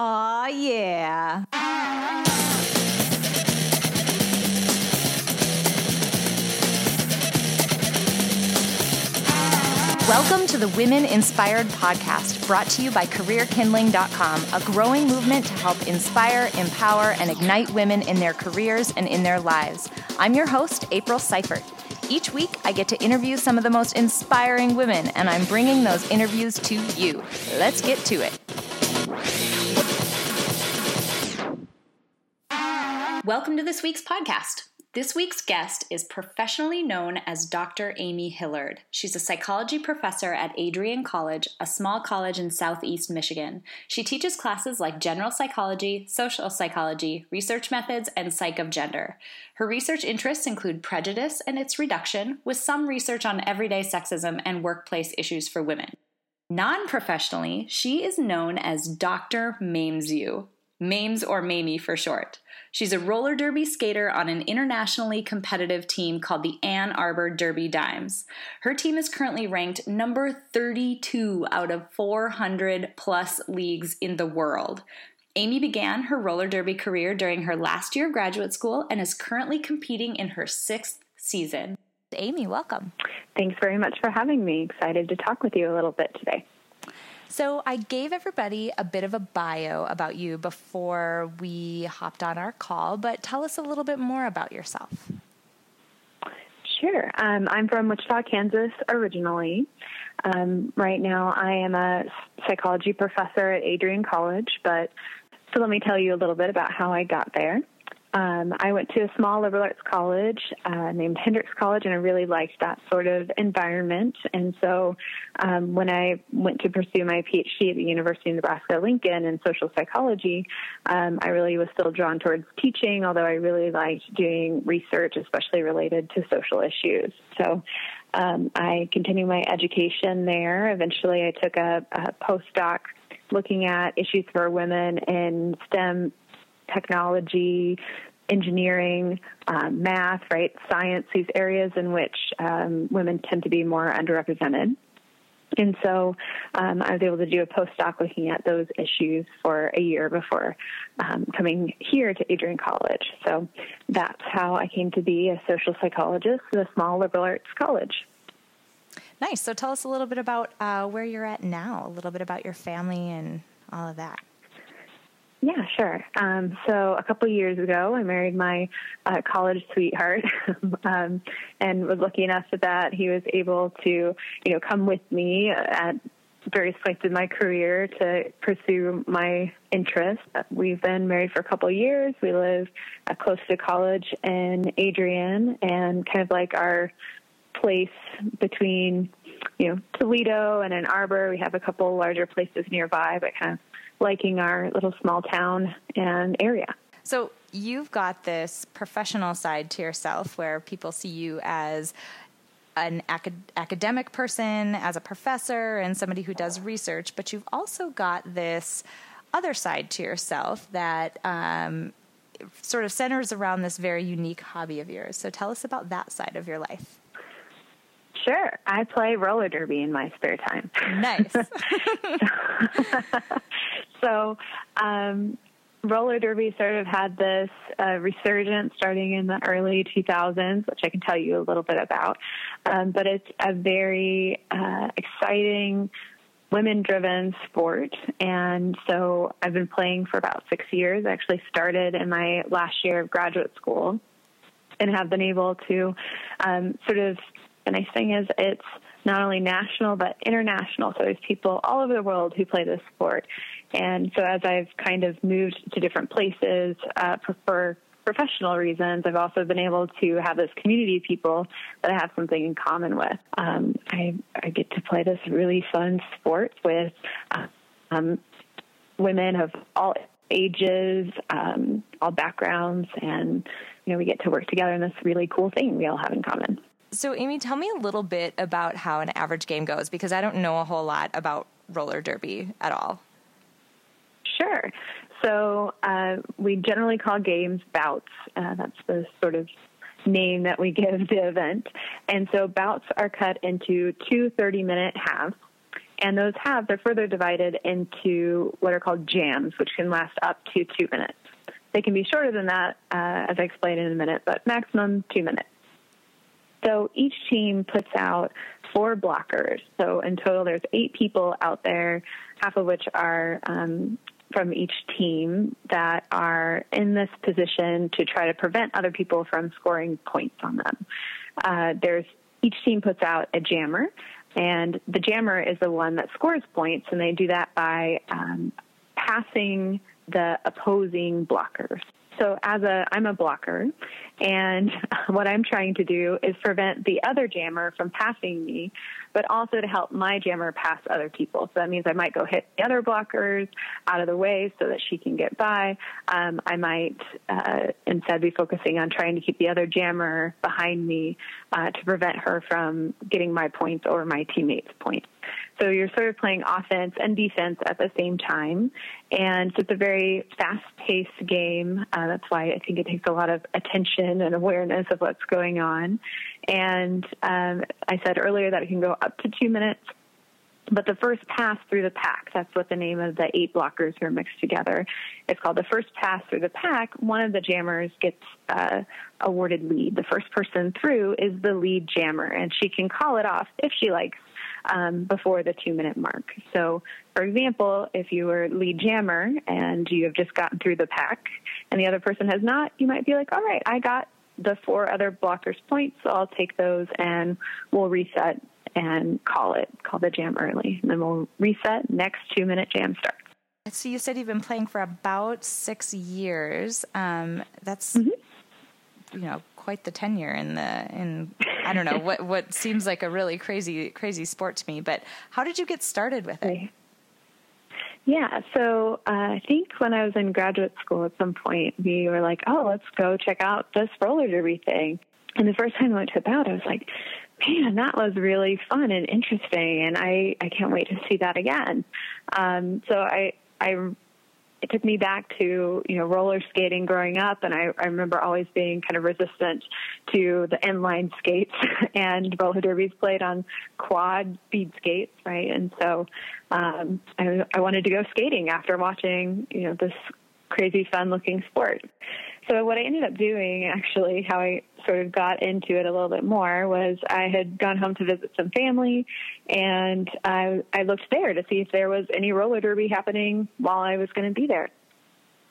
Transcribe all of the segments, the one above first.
Aw, yeah. Welcome to the Women Inspired Podcast, brought to you by CareerKindling.com, a growing movement to help inspire, empower, and ignite women in their careers and in their lives. I'm your host, April Seifert. Each week, I get to interview some of the most inspiring women, and I'm bringing those interviews to you. Let's get to it. Welcome to this week's podcast. This week's guest is professionally known as Dr. Amy Hillard. She's a psychology professor at Adrian College, a small college in southeast Michigan. She teaches classes like general psychology, social psychology, research methods, and psych of gender. Her research interests include prejudice and its reduction, with some research on everyday sexism and workplace issues for women. Non professionally, she is known as Dr. Mamesu, Mames or Mamie for short. She's a roller derby skater on an internationally competitive team called the Ann Arbor Derby Dimes. Her team is currently ranked number 32 out of 400 plus leagues in the world. Amy began her roller derby career during her last year of graduate school and is currently competing in her sixth season. Amy, welcome. Thanks very much for having me. Excited to talk with you a little bit today. So, I gave everybody a bit of a bio about you before we hopped on our call, but tell us a little bit more about yourself. Sure. Um, I'm from Wichita, Kansas originally. Um, right now, I am a psychology professor at Adrian College, but so let me tell you a little bit about how I got there. Um, I went to a small liberal arts college uh, named Hendrix College, and I really liked that sort of environment. And so, um, when I went to pursue my PhD at the University of Nebraska Lincoln in social psychology, um, I really was still drawn towards teaching, although I really liked doing research, especially related to social issues. So, um, I continued my education there. Eventually, I took a, a postdoc looking at issues for women in STEM technology, engineering, um, math, right, science, these areas in which um, women tend to be more underrepresented. And so um, I was able to do a postdoc looking at those issues for a year before um, coming here to Adrian College. So that's how I came to be a social psychologist at a small liberal arts college. Nice. So tell us a little bit about uh, where you're at now, a little bit about your family and all of that. Yeah, sure. Um, so a couple years ago, I married my uh, college sweetheart, um, and was lucky enough that he was able to, you know, come with me at various points in my career to pursue my interests. We've been married for a couple years. We live uh, close to college in Adrian, and kind of like our place between, you know, Toledo and Ann Arbor. We have a couple larger places nearby, but kind of liking our little small town and area. So you've got this professional side to yourself where people see you as an acad- academic person, as a professor, and somebody who does research, but you've also got this other side to yourself that um, sort of centers around this very unique hobby of yours. So tell us about that side of your life. Sure. I play roller derby in my spare time. Nice. so, um, roller derby sort of had this uh, resurgence starting in the early 2000s, which I can tell you a little bit about. Um, but it's a very uh, exciting, women driven sport. And so I've been playing for about six years. I actually started in my last year of graduate school and have been able to um, sort of the nice thing is it's not only national but international. So there's people all over the world who play this sport. And so as I've kind of moved to different places uh, for professional reasons, I've also been able to have this community of people that I have something in common with. Um, I, I get to play this really fun sport with um, women of all ages, um, all backgrounds, and you know we get to work together in this really cool thing we all have in common. So, Amy, tell me a little bit about how an average game goes because I don't know a whole lot about roller derby at all. Sure. So, uh, we generally call games bouts. Uh, that's the sort of name that we give the event. And so, bouts are cut into two 30 minute halves. And those halves are further divided into what are called jams, which can last up to two minutes. They can be shorter than that, uh, as I explain in a minute, but maximum two minutes. So each team puts out four blockers. So in total, there's eight people out there, half of which are um, from each team that are in this position to try to prevent other people from scoring points on them. Uh, there's each team puts out a jammer, and the jammer is the one that scores points, and they do that by um, passing the opposing blockers. So as a, I'm a blocker, and what I'm trying to do is prevent the other jammer from passing me, but also to help my jammer pass other people. So that means I might go hit the other blockers out of the way so that she can get by. Um, I might uh, instead be focusing on trying to keep the other jammer behind me uh, to prevent her from getting my points or my teammates' points. So you're sort of playing offense and defense at the same time. And so it's a very fast paced game. Uh, that's why I think it takes a lot of attention and awareness of what's going on. And um, I said earlier that it can go up to two minutes. But the first pass through the pack, that's what the name of the eight blockers who are mixed together. It's called the first pass through the pack. One of the jammers gets uh, awarded lead. The first person through is the lead jammer, and she can call it off if she likes um, before the two minute mark. So, for example, if you were lead jammer and you have just gotten through the pack and the other person has not, you might be like, all right, I got the four other blockers points, so I'll take those and we'll reset and call it, call the jam early. And then we'll reset, next two minute jam starts. So you said you've been playing for about six years. Um, that's, mm-hmm. you know, quite the tenure in the in I don't know what what seems like a really crazy crazy sport to me. But how did you get started with it? Yeah, so uh, I think when I was in graduate school at some point, we were like, oh, let's go check out this roller derby thing. And the first time I went to the bout, I was like, man, that was really fun and interesting, and I, I can't wait to see that again. Um, so I I it took me back to you know roller skating growing up, and I, I remember always being kind of resistant to the inline skates and roller derbies played on quad speed skates, right? And so um, I, I wanted to go skating after watching you know this crazy fun looking sport. So what I ended up doing, actually, how I sort of got into it a little bit more was I had gone home to visit some family, and I, I looked there to see if there was any roller derby happening while I was going to be there.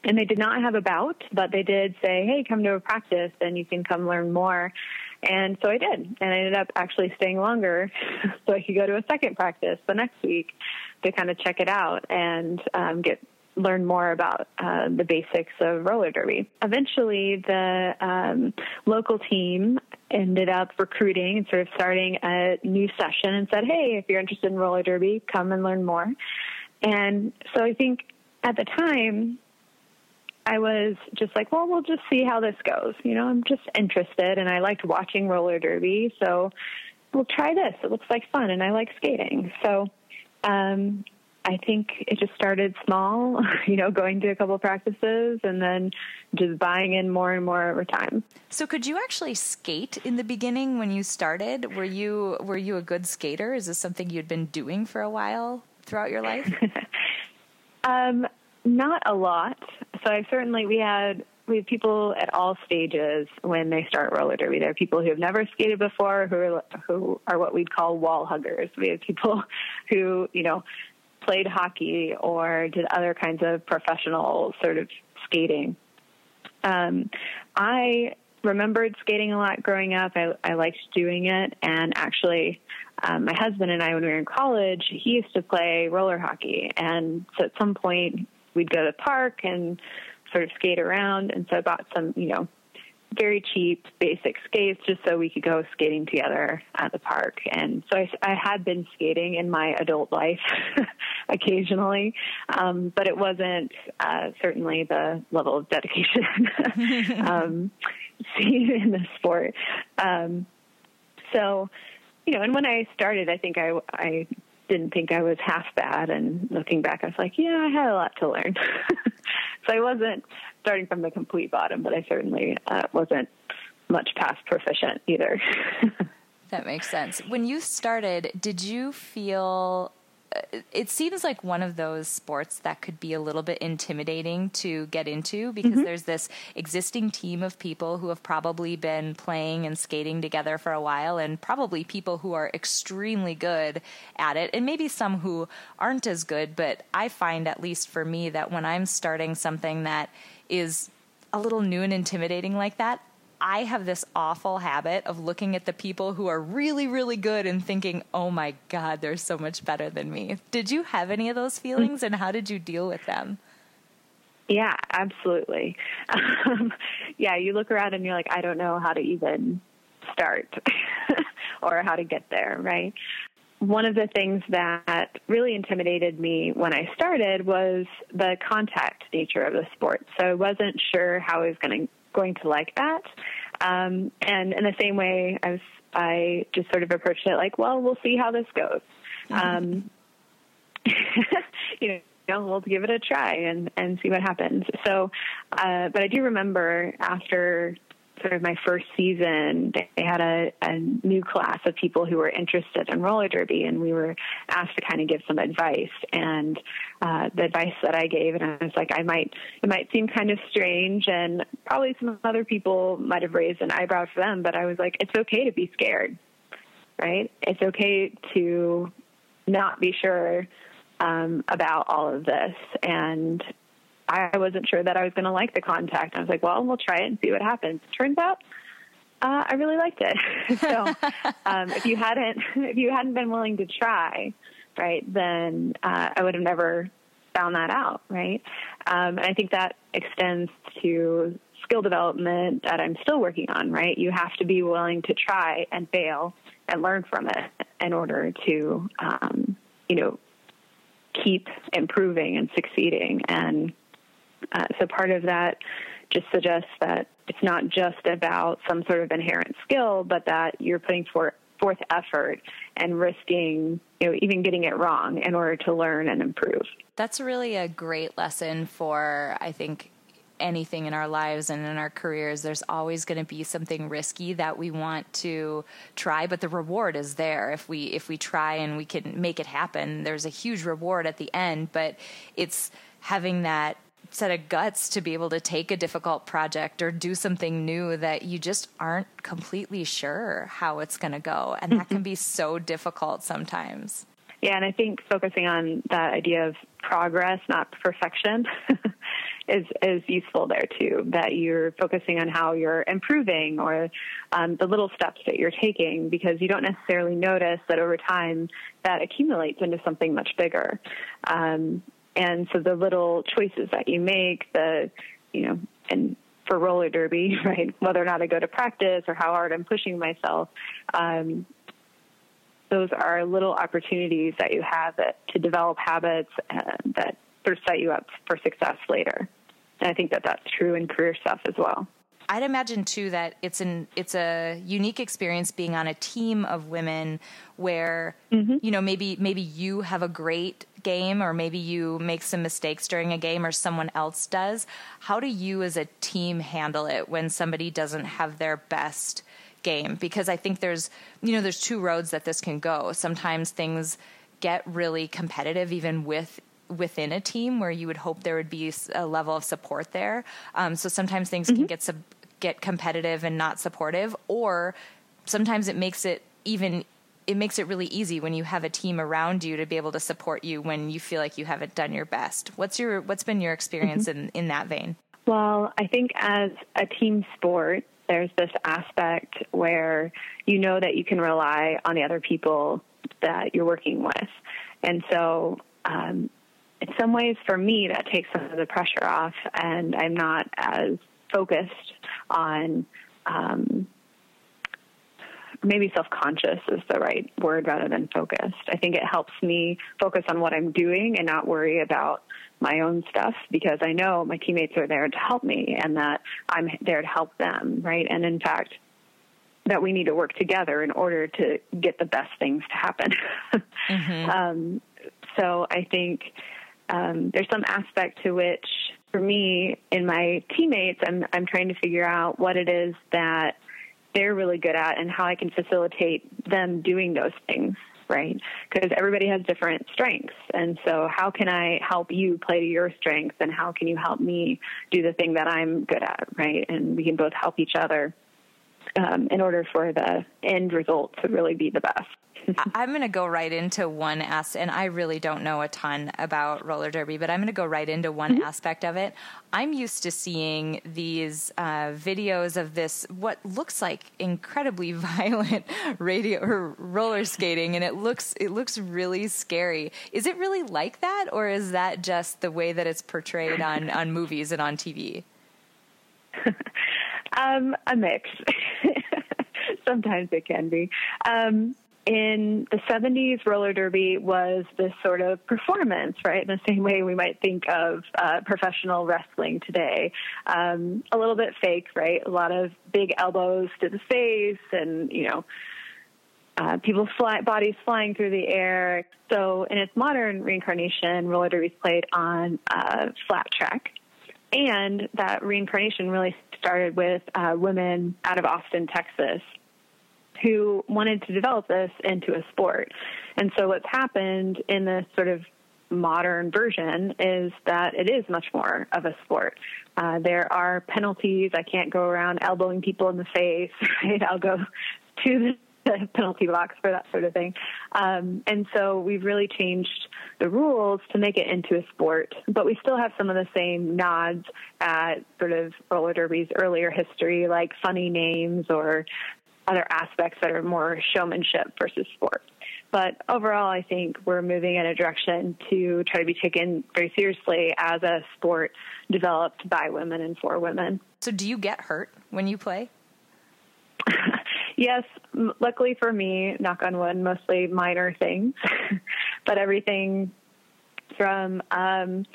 And they did not have a bout, but they did say, "Hey, come to a practice, and you can come learn more." And so I did, and I ended up actually staying longer so I could go to a second practice the next week to kind of check it out and um, get learn more about uh, the basics of roller derby. Eventually, the um, local team ended up recruiting and sort of starting a new session and said, hey, if you're interested in roller derby, come and learn more. And so I think at the time, I was just like, well, we'll just see how this goes. You know, I'm just interested and I liked watching roller derby. So we'll try this. It looks like fun and I like skating. So um, I think it just started small, you know, going to a couple practices and then just buying in more and more over time. So could you actually skate in the beginning when you started? Were you were you a good skater? Is this something you'd been doing for a while throughout your life? um, not a lot. So I certainly we had we have people at all stages when they start roller derby. There are people who have never skated before who are, who are what we'd call wall huggers. We have people who, you know, played hockey or did other kinds of professional sort of skating. Um, I remembered skating a lot growing up. I, I liked doing it, and actually, um, my husband and I, when we were in college, he used to play roller hockey, and so at some point we'd go to the park and sort of skate around. And so I bought some, you know, very cheap, basic skates just so we could go skating together at the park. And so I, I had been skating in my adult life occasionally, um, but it wasn't uh, certainly the level of dedication um, seen in the sport. Um, so, you know, and when I started, I think I, I didn't think I was half bad. And looking back, I was like, yeah, I had a lot to learn. so I wasn't starting from the complete bottom, but I certainly uh, wasn't much past proficient either. that makes sense. When you started, did you feel it seems like one of those sports that could be a little bit intimidating to get into because mm-hmm. there's this existing team of people who have probably been playing and skating together for a while, and probably people who are extremely good at it, and maybe some who aren't as good. But I find, at least for me, that when I'm starting something that is a little new and intimidating like that, I have this awful habit of looking at the people who are really, really good and thinking, oh my God, they're so much better than me. Did you have any of those feelings and how did you deal with them? Yeah, absolutely. Um, yeah, you look around and you're like, I don't know how to even start or how to get there, right? One of the things that really intimidated me when I started was the contact nature of the sport. So I wasn't sure how I was going to going to like that. Um, and in the same way, I was I just sort of approached it like, well, we'll see how this goes. Um, you know, we'll give it a try and and see what happens. So, uh, but I do remember after sort of my first season, they had a, a new class of people who were interested in roller derby, and we were asked to kind of give some advice. And uh, the advice that I gave, and I was like, I might, it might seem kind of strange, and probably some other people might have raised an eyebrow for them, but I was like, it's okay to be scared, right? It's okay to not be sure um, about all of this, and I wasn't sure that I was going to like the contact. I was like, well, we'll try it and see what happens. Turns out, uh, I really liked it. so, um, if you hadn't, if you hadn't been willing to try, right, then uh, I would have never found that out, right? Um, and I think that extends to skill development that I'm still working on, right? You have to be willing to try and fail and learn from it in order to, um, you know, keep improving and succeeding. And uh, so part of that just suggests that it's not just about some sort of inherent skill, but that you're putting forth forth effort and risking, you know, even getting it wrong in order to learn and improve. That's really a great lesson for, I think, anything in our lives and in our careers. There's always going to be something risky that we want to try, but the reward is there if we if we try and we can make it happen. There's a huge reward at the end, but it's having that set of guts to be able to take a difficult project or do something new that you just aren't completely sure how it's going to go. And that can be so difficult sometimes. Yeah, and I think focusing on that idea of progress, not perfection, is is useful there too. That you're focusing on how you're improving or um, the little steps that you're taking, because you don't necessarily notice that over time that accumulates into something much bigger. Um, and so the little choices that you make, the, you know, and for roller derby, right, whether or not I go to practice or how hard I'm pushing myself, um, those are little opportunities that you have that, to develop habits uh, that sort of set you up for success later. And I think that that's true in career stuff as well. I'd imagine too that it's an it's a unique experience being on a team of women where mm-hmm. you know maybe maybe you have a great game or maybe you make some mistakes during a game or someone else does. How do you as a team handle it when somebody doesn't have their best game? Because I think there's you know there's two roads that this can go. Sometimes things get really competitive even with within a team where you would hope there would be a level of support there. Um, so sometimes things mm-hmm. can get sub- get competitive and not supportive, or sometimes it makes it even it makes it really easy when you have a team around you to be able to support you when you feel like you haven't done your best. What's your what's been your experience mm-hmm. in in that vein? Well, I think as a team sport, there's this aspect where you know that you can rely on the other people that you're working with. And so um, in some ways, for me, that takes some of the pressure off, and I'm not as focused on. Um, maybe self-conscious is the right word rather than focused. I think it helps me focus on what I'm doing and not worry about my own stuff because I know my teammates are there to help me and that I'm there to help them, right? And in fact, that we need to work together in order to get the best things to happen. mm-hmm. um, so I think um, there's some aspect to which, for me, and my teammates, I'm I'm trying to figure out what it is that they're really good at and how I can facilitate them doing those things right? Because everybody has different strengths. And so, how can I help you play to your strengths? And how can you help me do the thing that I'm good at, right? And we can both help each other um, in order for the end result to really be the best. I'm going to go right into one as, and I really don't know a ton about roller derby, but I'm going to go right into one mm-hmm. aspect of it. I'm used to seeing these uh, videos of this what looks like incredibly violent radio or roller skating, and it looks it looks really scary. Is it really like that, or is that just the way that it's portrayed on on movies and on TV? um, a mix. Sometimes it can be. Um, in the 70s, roller derby was this sort of performance, right? In the same way we might think of uh, professional wrestling today. Um, a little bit fake, right? A lot of big elbows to the face and, you know, uh, people's fly, bodies flying through the air. So in its modern reincarnation, roller derby is played on a flat track. And that reincarnation really started with uh, women out of Austin, Texas, who wanted to develop this into a sport. And so what's happened in this sort of modern version is that it is much more of a sport. Uh, there are penalties. I can't go around elbowing people in the face, right? I'll go to the penalty box for that sort of thing. Um, and so we've really changed the rules to make it into a sport, but we still have some of the same nods at sort of roller derby's earlier history, like funny names or other aspects that are more showmanship versus sport. But overall, I think we're moving in a direction to try to be taken very seriously as a sport developed by women and for women. So, do you get hurt when you play? yes, luckily for me, knock on wood, mostly minor things, but everything from um,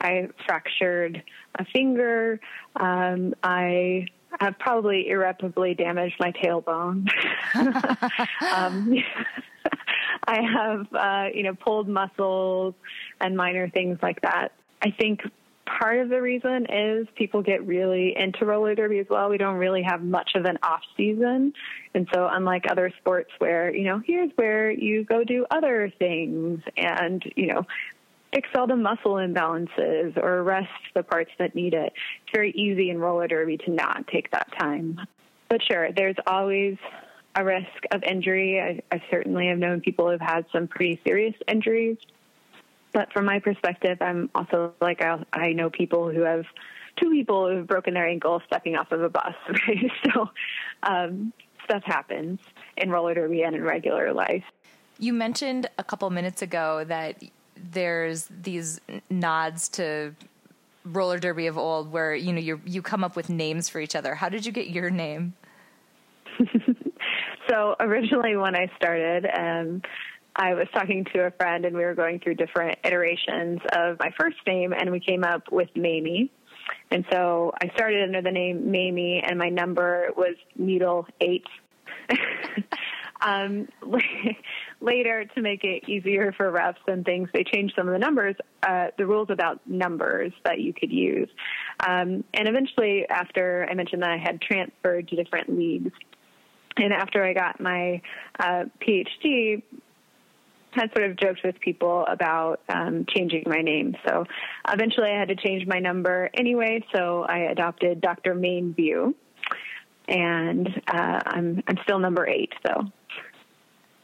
I fractured a finger, um, I have probably irreparably damaged my tailbone. um, I have, uh, you know, pulled muscles and minor things like that. I think part of the reason is people get really into roller derby as well. We don't really have much of an off season. And so unlike other sports where, you know, here's where you go do other things and, you know, all the muscle imbalances or rest the parts that need it. It's very easy in roller derby to not take that time. But sure, there's always a risk of injury. I, I certainly have known people who've had some pretty serious injuries. But from my perspective, I'm also like, I, I know people who have two people who've broken their ankle stepping off of a bus, right? So um, stuff happens in roller derby and in regular life. You mentioned a couple minutes ago that there's these nods to roller derby of old where you know you you come up with names for each other. How did you get your name? so originally when I started, um, I was talking to a friend and we were going through different iterations of my first name and we came up with Mamie. And so I started under the name Mamie and my number was needle eight. um, later to make it easier for refs and things, they changed some of the numbers, uh, the rules about numbers that you could use. Um, and eventually, after I mentioned that I had transferred to different leagues, and after I got my uh, PhD, had sort of joked with people about um, changing my name. So eventually I had to change my number anyway, so I adopted Dr. Mainview. And uh, I'm I'm still number eight, though.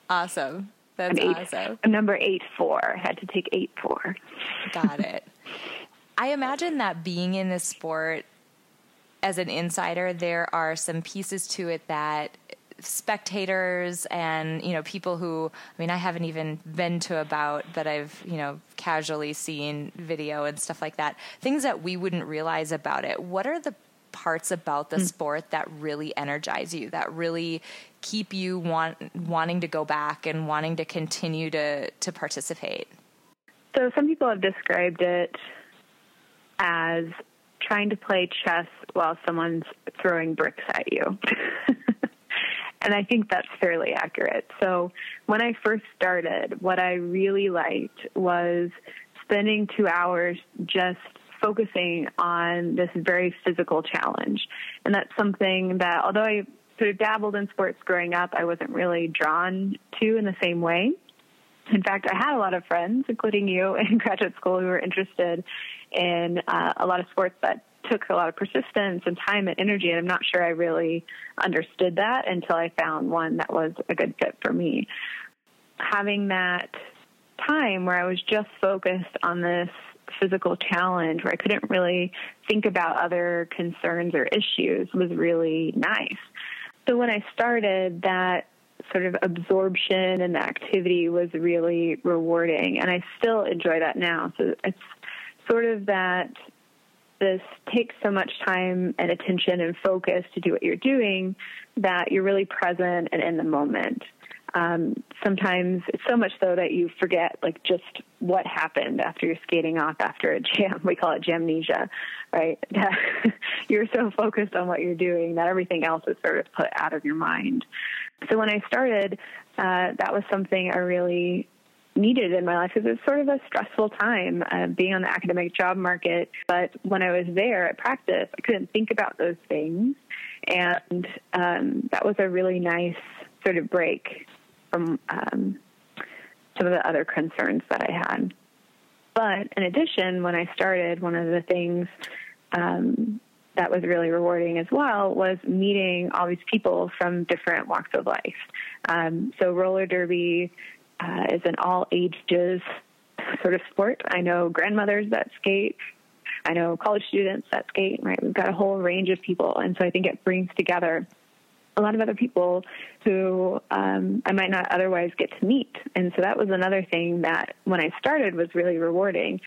Awesome. That's I'm eight, awesome. Number eight four. I had to take eight four. Got it. I imagine that being in this sport as an insider, there are some pieces to it that spectators and you know people who I mean I haven't even been to about but I've you know casually seen video and stuff like that things that we wouldn't realize about it what are the parts about the mm. sport that really energize you, that really keep you want, wanting to go back and wanting to continue to, to participate? So, some people have described it as trying to play chess while someone's throwing bricks at you. and I think that's fairly accurate. So, when I first started, what I really liked was spending two hours just focusing on this very physical challenge. And that's something that, although I sort of dabbled in sports growing up, I wasn't really drawn to in the same way. In fact, I had a lot of friends, including you in graduate school, who were interested in uh, a lot of sports that took a lot of persistence and time and energy. And I'm not sure I really understood that until I found one that was a good fit for me. Having that time where I was just focused on this physical challenge where I couldn't really think about other concerns or issues was really nice. So when I started, that sort of absorption and the activity was really rewarding, and I still enjoy that now. So it's sort of that this takes so much time and attention and focus to do what you're doing that you're really present and in the moment. Um, sometimes it's so much so that you forget like just what happened after you're skating off after a jam. We call it jamnesia, right? you're so focused on what you're doing that everything else is sort of put out of your mind. So when I started, uh, that was something I really needed in my life because it was sort of a stressful time uh, being on the academic job market. But when I was there at practice, I couldn't think about those things. And um, that was a really nice sort of break from um, some of the other concerns that I had. But in addition, when I started, one of the things um, that was really rewarding as well was meeting all these people from different walks of life. Um, so roller derby uh, is an all ages sort of sport. I know grandmothers that skate. I know college students that skate, right? We've got a whole range of people. And so I think it brings together a lot of other people who um, I might not otherwise get to meet. And so that was another thing that when I started was really rewarding.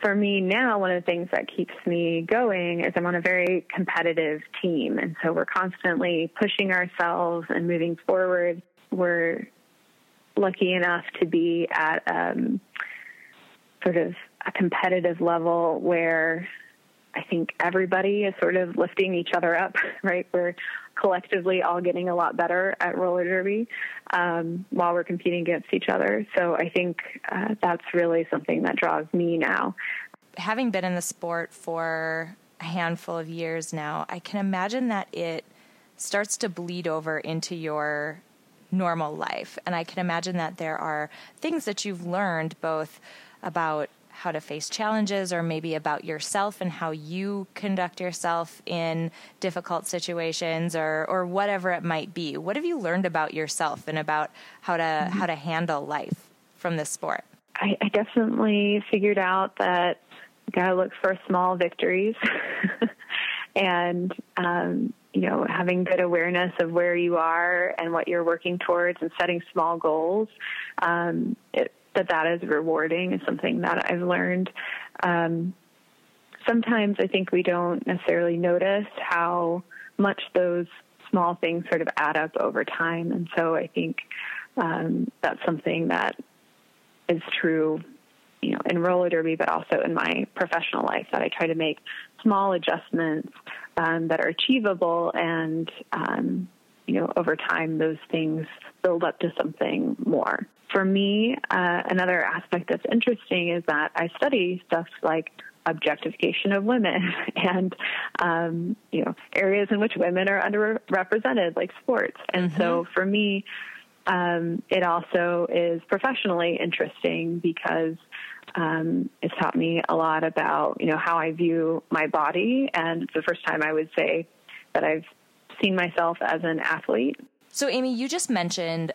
For me now, one of the things that keeps me going is I'm on a very competitive team. And so we're constantly pushing ourselves and moving forward. We're lucky enough to be at um, sort of a competitive level where I think everybody is sort of lifting each other up, right? We're collectively all getting a lot better at roller derby um, while we're competing against each other. So I think uh, that's really something that draws me now. Having been in the sport for a handful of years now, I can imagine that it starts to bleed over into your normal life. And I can imagine that there are things that you've learned both about how to face challenges or maybe about yourself and how you conduct yourself in difficult situations or or whatever it might be. What have you learned about yourself and about how to mm-hmm. how to handle life from this sport? I, I definitely figured out that you gotta look for small victories and um, you know, having good awareness of where you are and what you're working towards and setting small goals, um, it, that that is rewarding is something that I've learned. Um, sometimes I think we don't necessarily notice how much those small things sort of add up over time. And so I think um, that's something that is true, you know, in roller derby, but also in my professional life that I try to make small adjustments um, that are achievable and um, you know over time those things build up to something more for me uh, another aspect that's interesting is that i study stuff like objectification of women and um, you know areas in which women are underrepresented like sports and mm-hmm. so for me um, it also is professionally interesting because um, it's taught me a lot about you know how I view my body, and it's the first time I would say that I've seen myself as an athlete. So, Amy, you just mentioned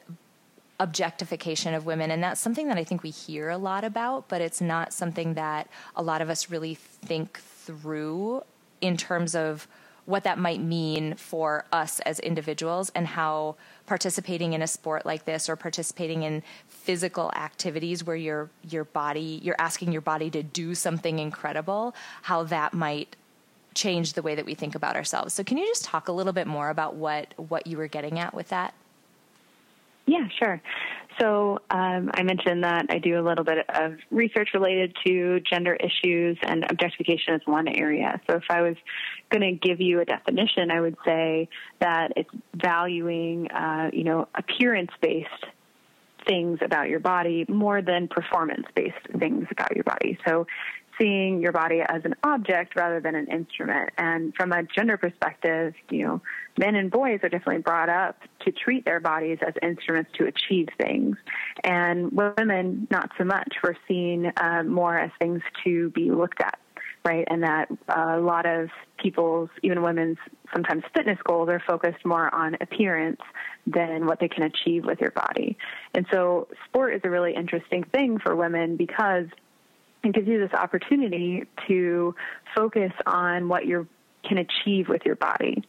objectification of women, and that's something that I think we hear a lot about, but it's not something that a lot of us really think through in terms of what that might mean for us as individuals and how participating in a sport like this or participating in physical activities where your your body you're asking your body to do something incredible how that might change the way that we think about ourselves. So can you just talk a little bit more about what what you were getting at with that yeah sure so um, I mentioned that I do a little bit of research related to gender issues, and objectification is one area. So if I was going to give you a definition, I would say that it's valuing, uh, you know, appearance-based things about your body more than performance-based things about your body. So seeing your body as an object rather than an instrument. And from a gender perspective, you know, men and boys are definitely brought up to treat their bodies as instruments to achieve things. And women, not so much. We're seen uh, more as things to be looked at right? And that a lot of people's, even women's, sometimes fitness goals are focused more on appearance than what they can achieve with your body. And so, sport is a really interesting thing for women because it gives you this opportunity to focus on what you can achieve with your body.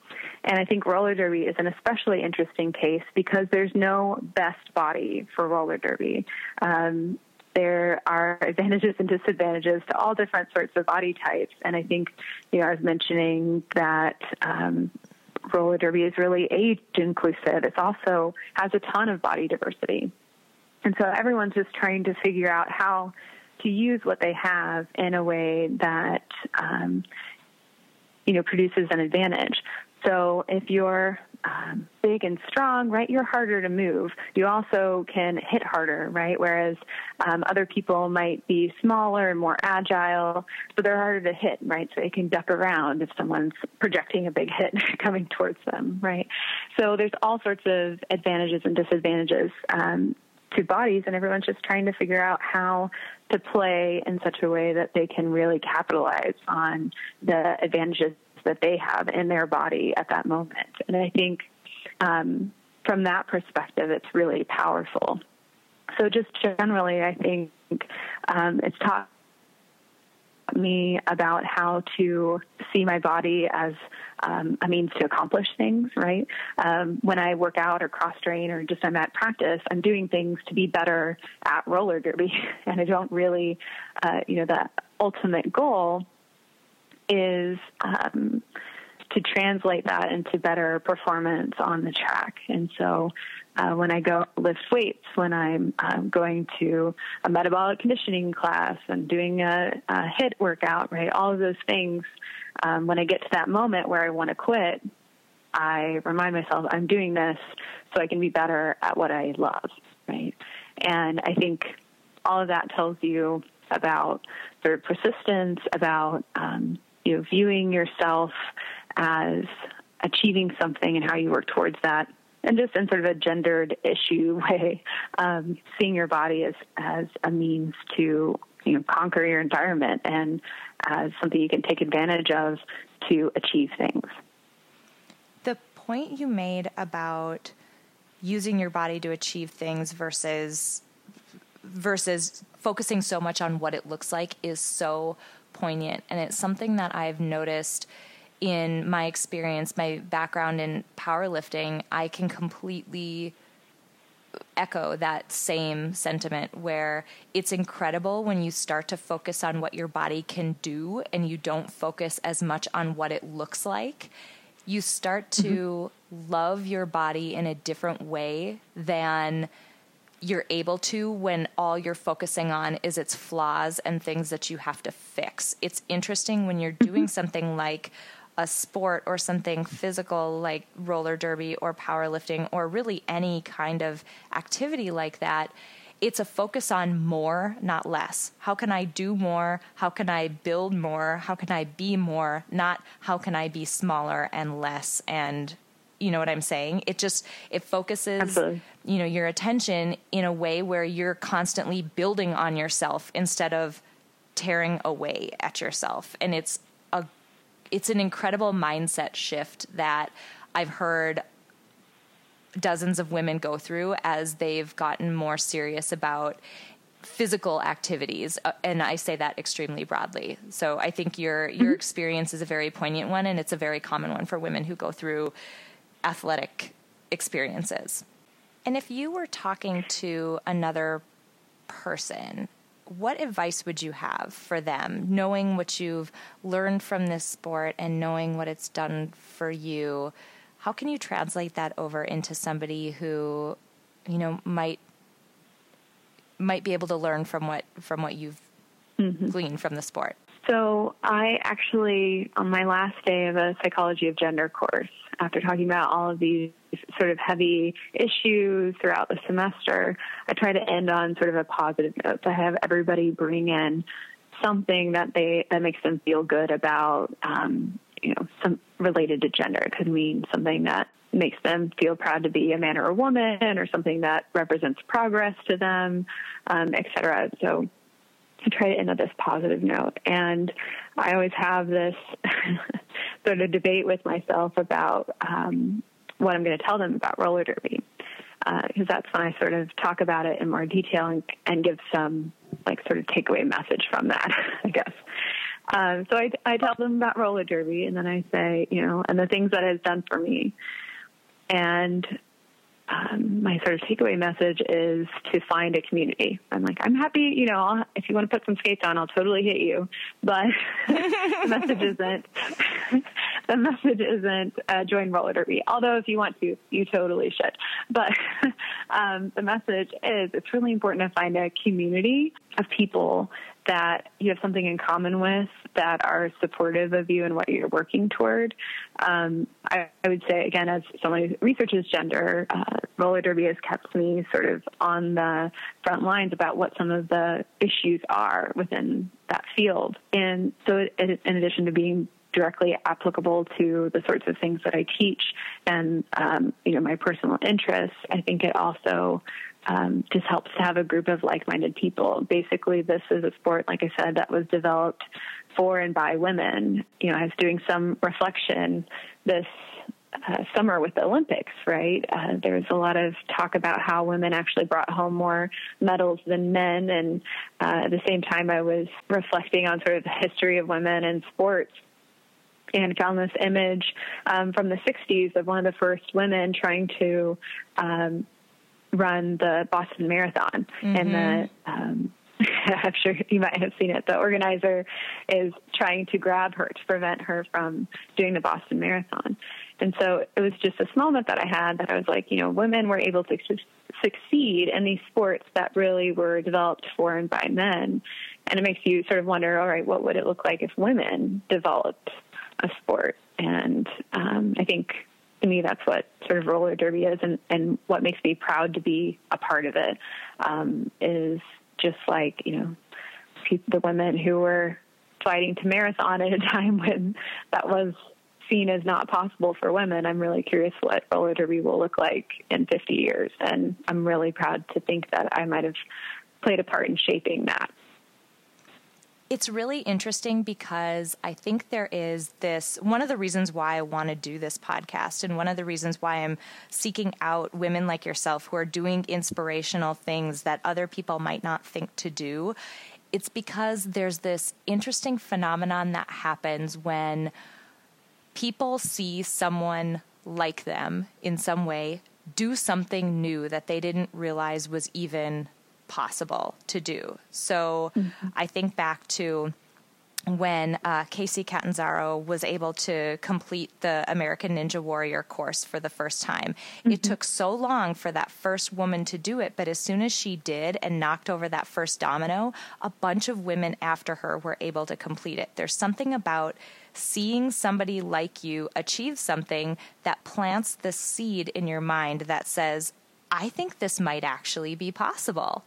And I think roller derby is an especially interesting case because there's no best body for roller derby. Um, there are advantages and disadvantages to all different sorts of body types. And I think, you know, I was mentioning that um, roller derby is really age inclusive. It also has a ton of body diversity. And so everyone's just trying to figure out how to use what they have in a way that, um, you know, produces an advantage. So if you're um, big and strong, right, you're harder to move. You also can hit harder, right? Whereas um, other people might be smaller and more agile, so they're harder to hit, right? So they can duck around if someone's projecting a big hit coming towards them, right? So there's all sorts of advantages and disadvantages um, to bodies, and everyone's just trying to figure out how to play in such a way that they can really capitalize on the advantages that they have in their body at that moment. And I think um, from that perspective, it's really powerful. So, just generally, I think um, it's taught me about how to see my body as um, a means to accomplish things, right? Um, when I work out or cross train or just I'm at practice, I'm doing things to be better at roller derby. And I don't really, uh, you know, the ultimate goal is um, to translate that into better performance on the track. And so uh, when I go lift weights, when I'm um, going to a metabolic conditioning class and doing a, a HIIT workout, right, all of those things, um, when I get to that moment where I want to quit, I remind myself I'm doing this so I can be better at what I love, right? And I think all of that tells you about sort persistence, about um, you know, viewing yourself as achieving something and how you work towards that and just in sort of a gendered issue way, um, seeing your body as, as a means to you know conquer your environment and as something you can take advantage of to achieve things. The point you made about using your body to achieve things versus versus focusing so much on what it looks like is so poignant. And it's something that I've noticed in my experience, my background in powerlifting, I can completely echo that same sentiment where it's incredible when you start to focus on what your body can do and you don't focus as much on what it looks like. You start to mm-hmm. love your body in a different way than you're able to when all you're focusing on is its flaws and things that you have to fix. It's interesting when you're doing mm-hmm. something like a sport or something physical like roller derby or powerlifting or really any kind of activity like that. It's a focus on more, not less. How can I do more? How can I build more? How can I be more? Not how can I be smaller and less and you know what I'm saying? It just it focuses Absolutely. you know your attention in a way where you're constantly building on yourself instead of tearing away at yourself. And it's it's an incredible mindset shift that I've heard dozens of women go through as they've gotten more serious about physical activities uh, and i say that extremely broadly so i think your your mm-hmm. experience is a very poignant one and it's a very common one for women who go through athletic experiences. And if you were talking to another person, what advice would you have for them, knowing what you've learned from this sport and knowing what it's done for you? How can you translate that over into somebody who, you know, might might be able to learn from what from what you've mm-hmm. gleaned from the sport? So I actually, on my last day of a psychology of gender course, after talking about all of these sort of heavy issues throughout the semester, I try to end on sort of a positive note. I have everybody bring in something that they that makes them feel good about um, you know some related to gender. It could mean something that makes them feel proud to be a man or a woman, or something that represents progress to them, um, et cetera. So I try to end on this positive note. And I always have this sort of debate with myself about um, what I'm going to tell them about roller derby. Because uh, that's when I sort of talk about it in more detail and, and give some like sort of takeaway message from that, I guess. Um, so I, I tell them about roller derby, and then I say, you know, and the things that it's done for me. And um, my sort of takeaway message is to find a community. I'm like, I'm happy, you know, if you want to put some skates on, I'll totally hit you. But the message isn't, the message isn't uh, join roller derby. Although if you want to, you totally should. But um, the message is it's really important to find a community of people that you have something in common with that are supportive of you and what you're working toward. Um, I, I, would say, again, as someone who researches gender, uh, roller derby has kept me sort of on the front lines about what some of the issues are within that field. And so, it, in addition to being directly applicable to the sorts of things that I teach and um, you know my personal interests, I think it also um, just helps to have a group of like-minded people. Basically, this is a sport, like I said, that was developed for and by women. You know, I was doing some reflection this uh, summer with the Olympics, right? Uh, there was a lot of talk about how women actually brought home more medals than men. And uh, at the same time, I was reflecting on sort of the history of women in sports and found this image um, from the 60s of one of the first women trying to um, run the Boston Marathon. Mm-hmm. And the um, I'm sure you might have seen it. The organizer is trying to grab her to prevent her from doing the Boston Marathon. And so it was just a small moment that I had that I was like, you know, women were able to su- succeed in these sports that really were developed for and by men. And it makes you sort of wonder, all right, what would it look like if women developed a sport? And um, I think to me, that's what sort of roller derby is, and, and what makes me proud to be a part of it um, is just like you know the women who were fighting to marathon at a time when that was seen as not possible for women. I'm really curious what roller derby will look like in 50 years, and I'm really proud to think that I might have played a part in shaping that. It's really interesting because I think there is this one of the reasons why I want to do this podcast, and one of the reasons why I'm seeking out women like yourself who are doing inspirational things that other people might not think to do. It's because there's this interesting phenomenon that happens when people see someone like them in some way do something new that they didn't realize was even possible to do. So mm-hmm. I think back to when uh, Kacy Catanzaro was able to complete the American Ninja Warrior course for the first time. Mm-hmm. It took so long for that first woman to do it, but as soon as she did and knocked over that first domino, a bunch of women after her were able to complete it. There's something about seeing somebody like you achieve something that plants the seed in your mind that says, I think this might actually be possible.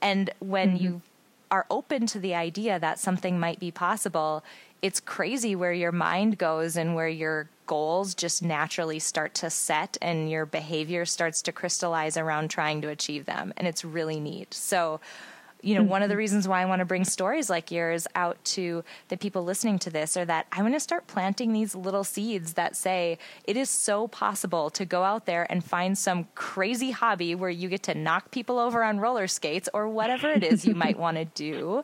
And when mm-hmm. you are open to the idea that something might be possible, it's crazy where your mind goes and where your goals just naturally start to set and your behavior starts to crystallize around trying to achieve them. And it's really neat. So, you know, mm-hmm. one of the mm-hmm. reasons why I want to bring stories like yours out to the people listening to this are that I want to start planting these little seeds that say it is so possible to go out there and find some crazy hobby where you get to knock people over on roller skates or whatever it is you might want to do.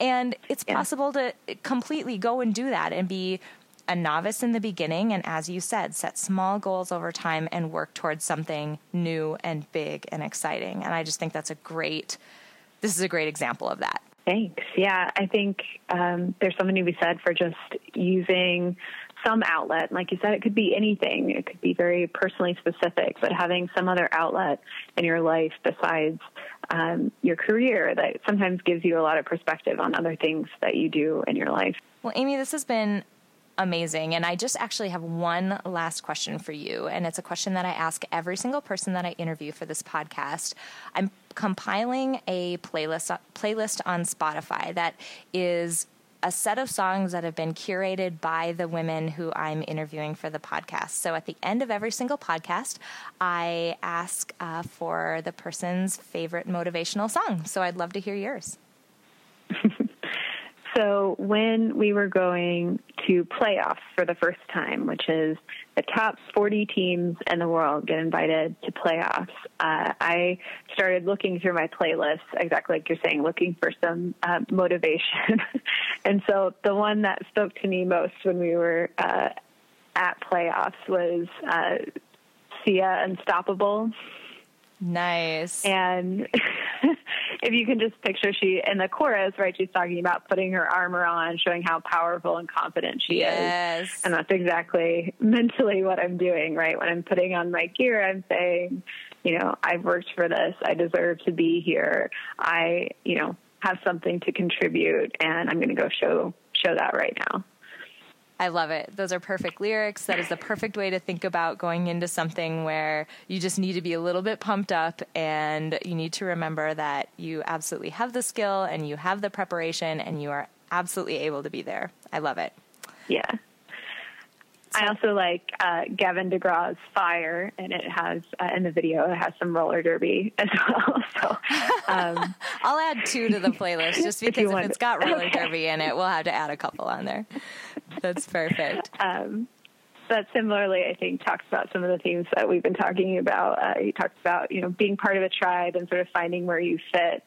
And it's yeah. possible to completely go and do that and be a novice in the beginning and as you said set small goals over time and work towards something new and big and exciting and i just think that's a great this is a great example of that. Thanks. Yeah, I think um, there's something to be said for just using some outlet. Like you said, it could be anything. It could be very personally specific, but having some other outlet in your life besides um, your career that sometimes gives you a lot of perspective on other things that you do in your life. Well, Amy, this has been amazing. And I just actually have one last question for you. And it's a question that I ask every single person that I interview for this podcast. I'm compiling a playlist playlist on Spotify that is a set of songs that have been curated by the women who I'm interviewing for the podcast. So at the end of every single podcast, I ask uh, for the person's favorite motivational song. So I'd love to hear yours. so when we were going to playoffs for the first time, which is the top 40 teams in the world get invited to playoffs, uh, I started looking through my playlist, exactly like you're saying, looking for some uh, motivation. and so the one that spoke to me most when we were uh, at playoffs was uh, Sia Unstoppable. Nice. And if you can just picture she in the chorus, right, she's talking about putting her armor on, showing how powerful and confident she yes. is. And that's exactly mentally what I'm doing, right? When I'm putting on my gear, I'm saying, you know, I've worked for this. I deserve to be here. I, you know, have something to contribute and I'm going to go show show that right now. I love it. Those are perfect lyrics. That is the perfect way to think about going into something where you just need to be a little bit pumped up and you need to remember that you absolutely have the skill and you have the preparation and you are absolutely able to be there. I love it. Yeah. I also like uh, Gavin DeGraw's Fire, and it has uh, in the video it has some roller derby as well. So um, I'll add two to the playlist just because if, if it's got roller derby in it, we'll have to add a couple on there. That's perfect. Um, but similarly, I think talks about some of the themes that we've been talking about. Uh, he talks about you know being part of a tribe and sort of finding where you fit,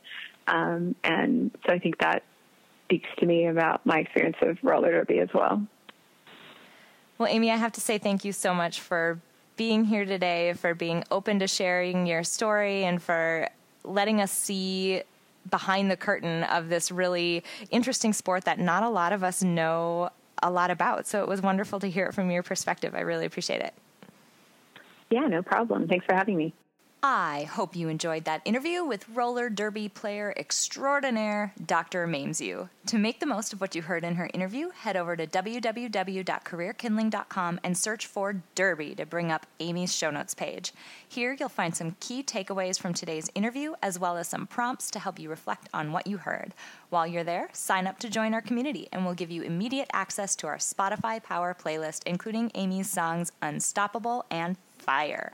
um, and so I think that speaks to me about my experience of roller derby as well. Well, Amy, I have to say thank you so much for being here today, for being open to sharing your story, and for letting us see behind the curtain of this really interesting sport that not a lot of us know a lot about. So it was wonderful to hear it from your perspective. I really appreciate it. Yeah, no problem. Thanks for having me. I hope you enjoyed that interview with roller derby player extraordinaire Dr. Mamesu. To make the most of what you heard in her interview, head over to www.careerkindling.com and search for Derby to bring up Amy's show notes page. Here you'll find some key takeaways from today's interview as well as some prompts to help you reflect on what you heard. While you're there, sign up to join our community and we'll give you immediate access to our Spotify Power playlist, including Amy's songs Unstoppable and Fire.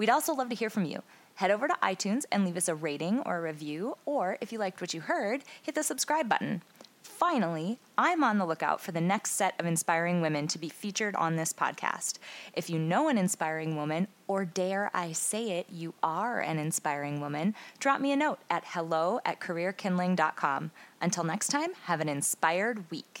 We'd also love to hear from you. Head over to iTunes and leave us a rating or a review, or if you liked what you heard, hit the subscribe button. Finally, I'm on the lookout for the next set of inspiring women to be featured on this podcast. If you know an inspiring woman, or dare I say it, you are an inspiring woman, drop me a note at hello at careerkindling.com. Until next time, have an inspired week.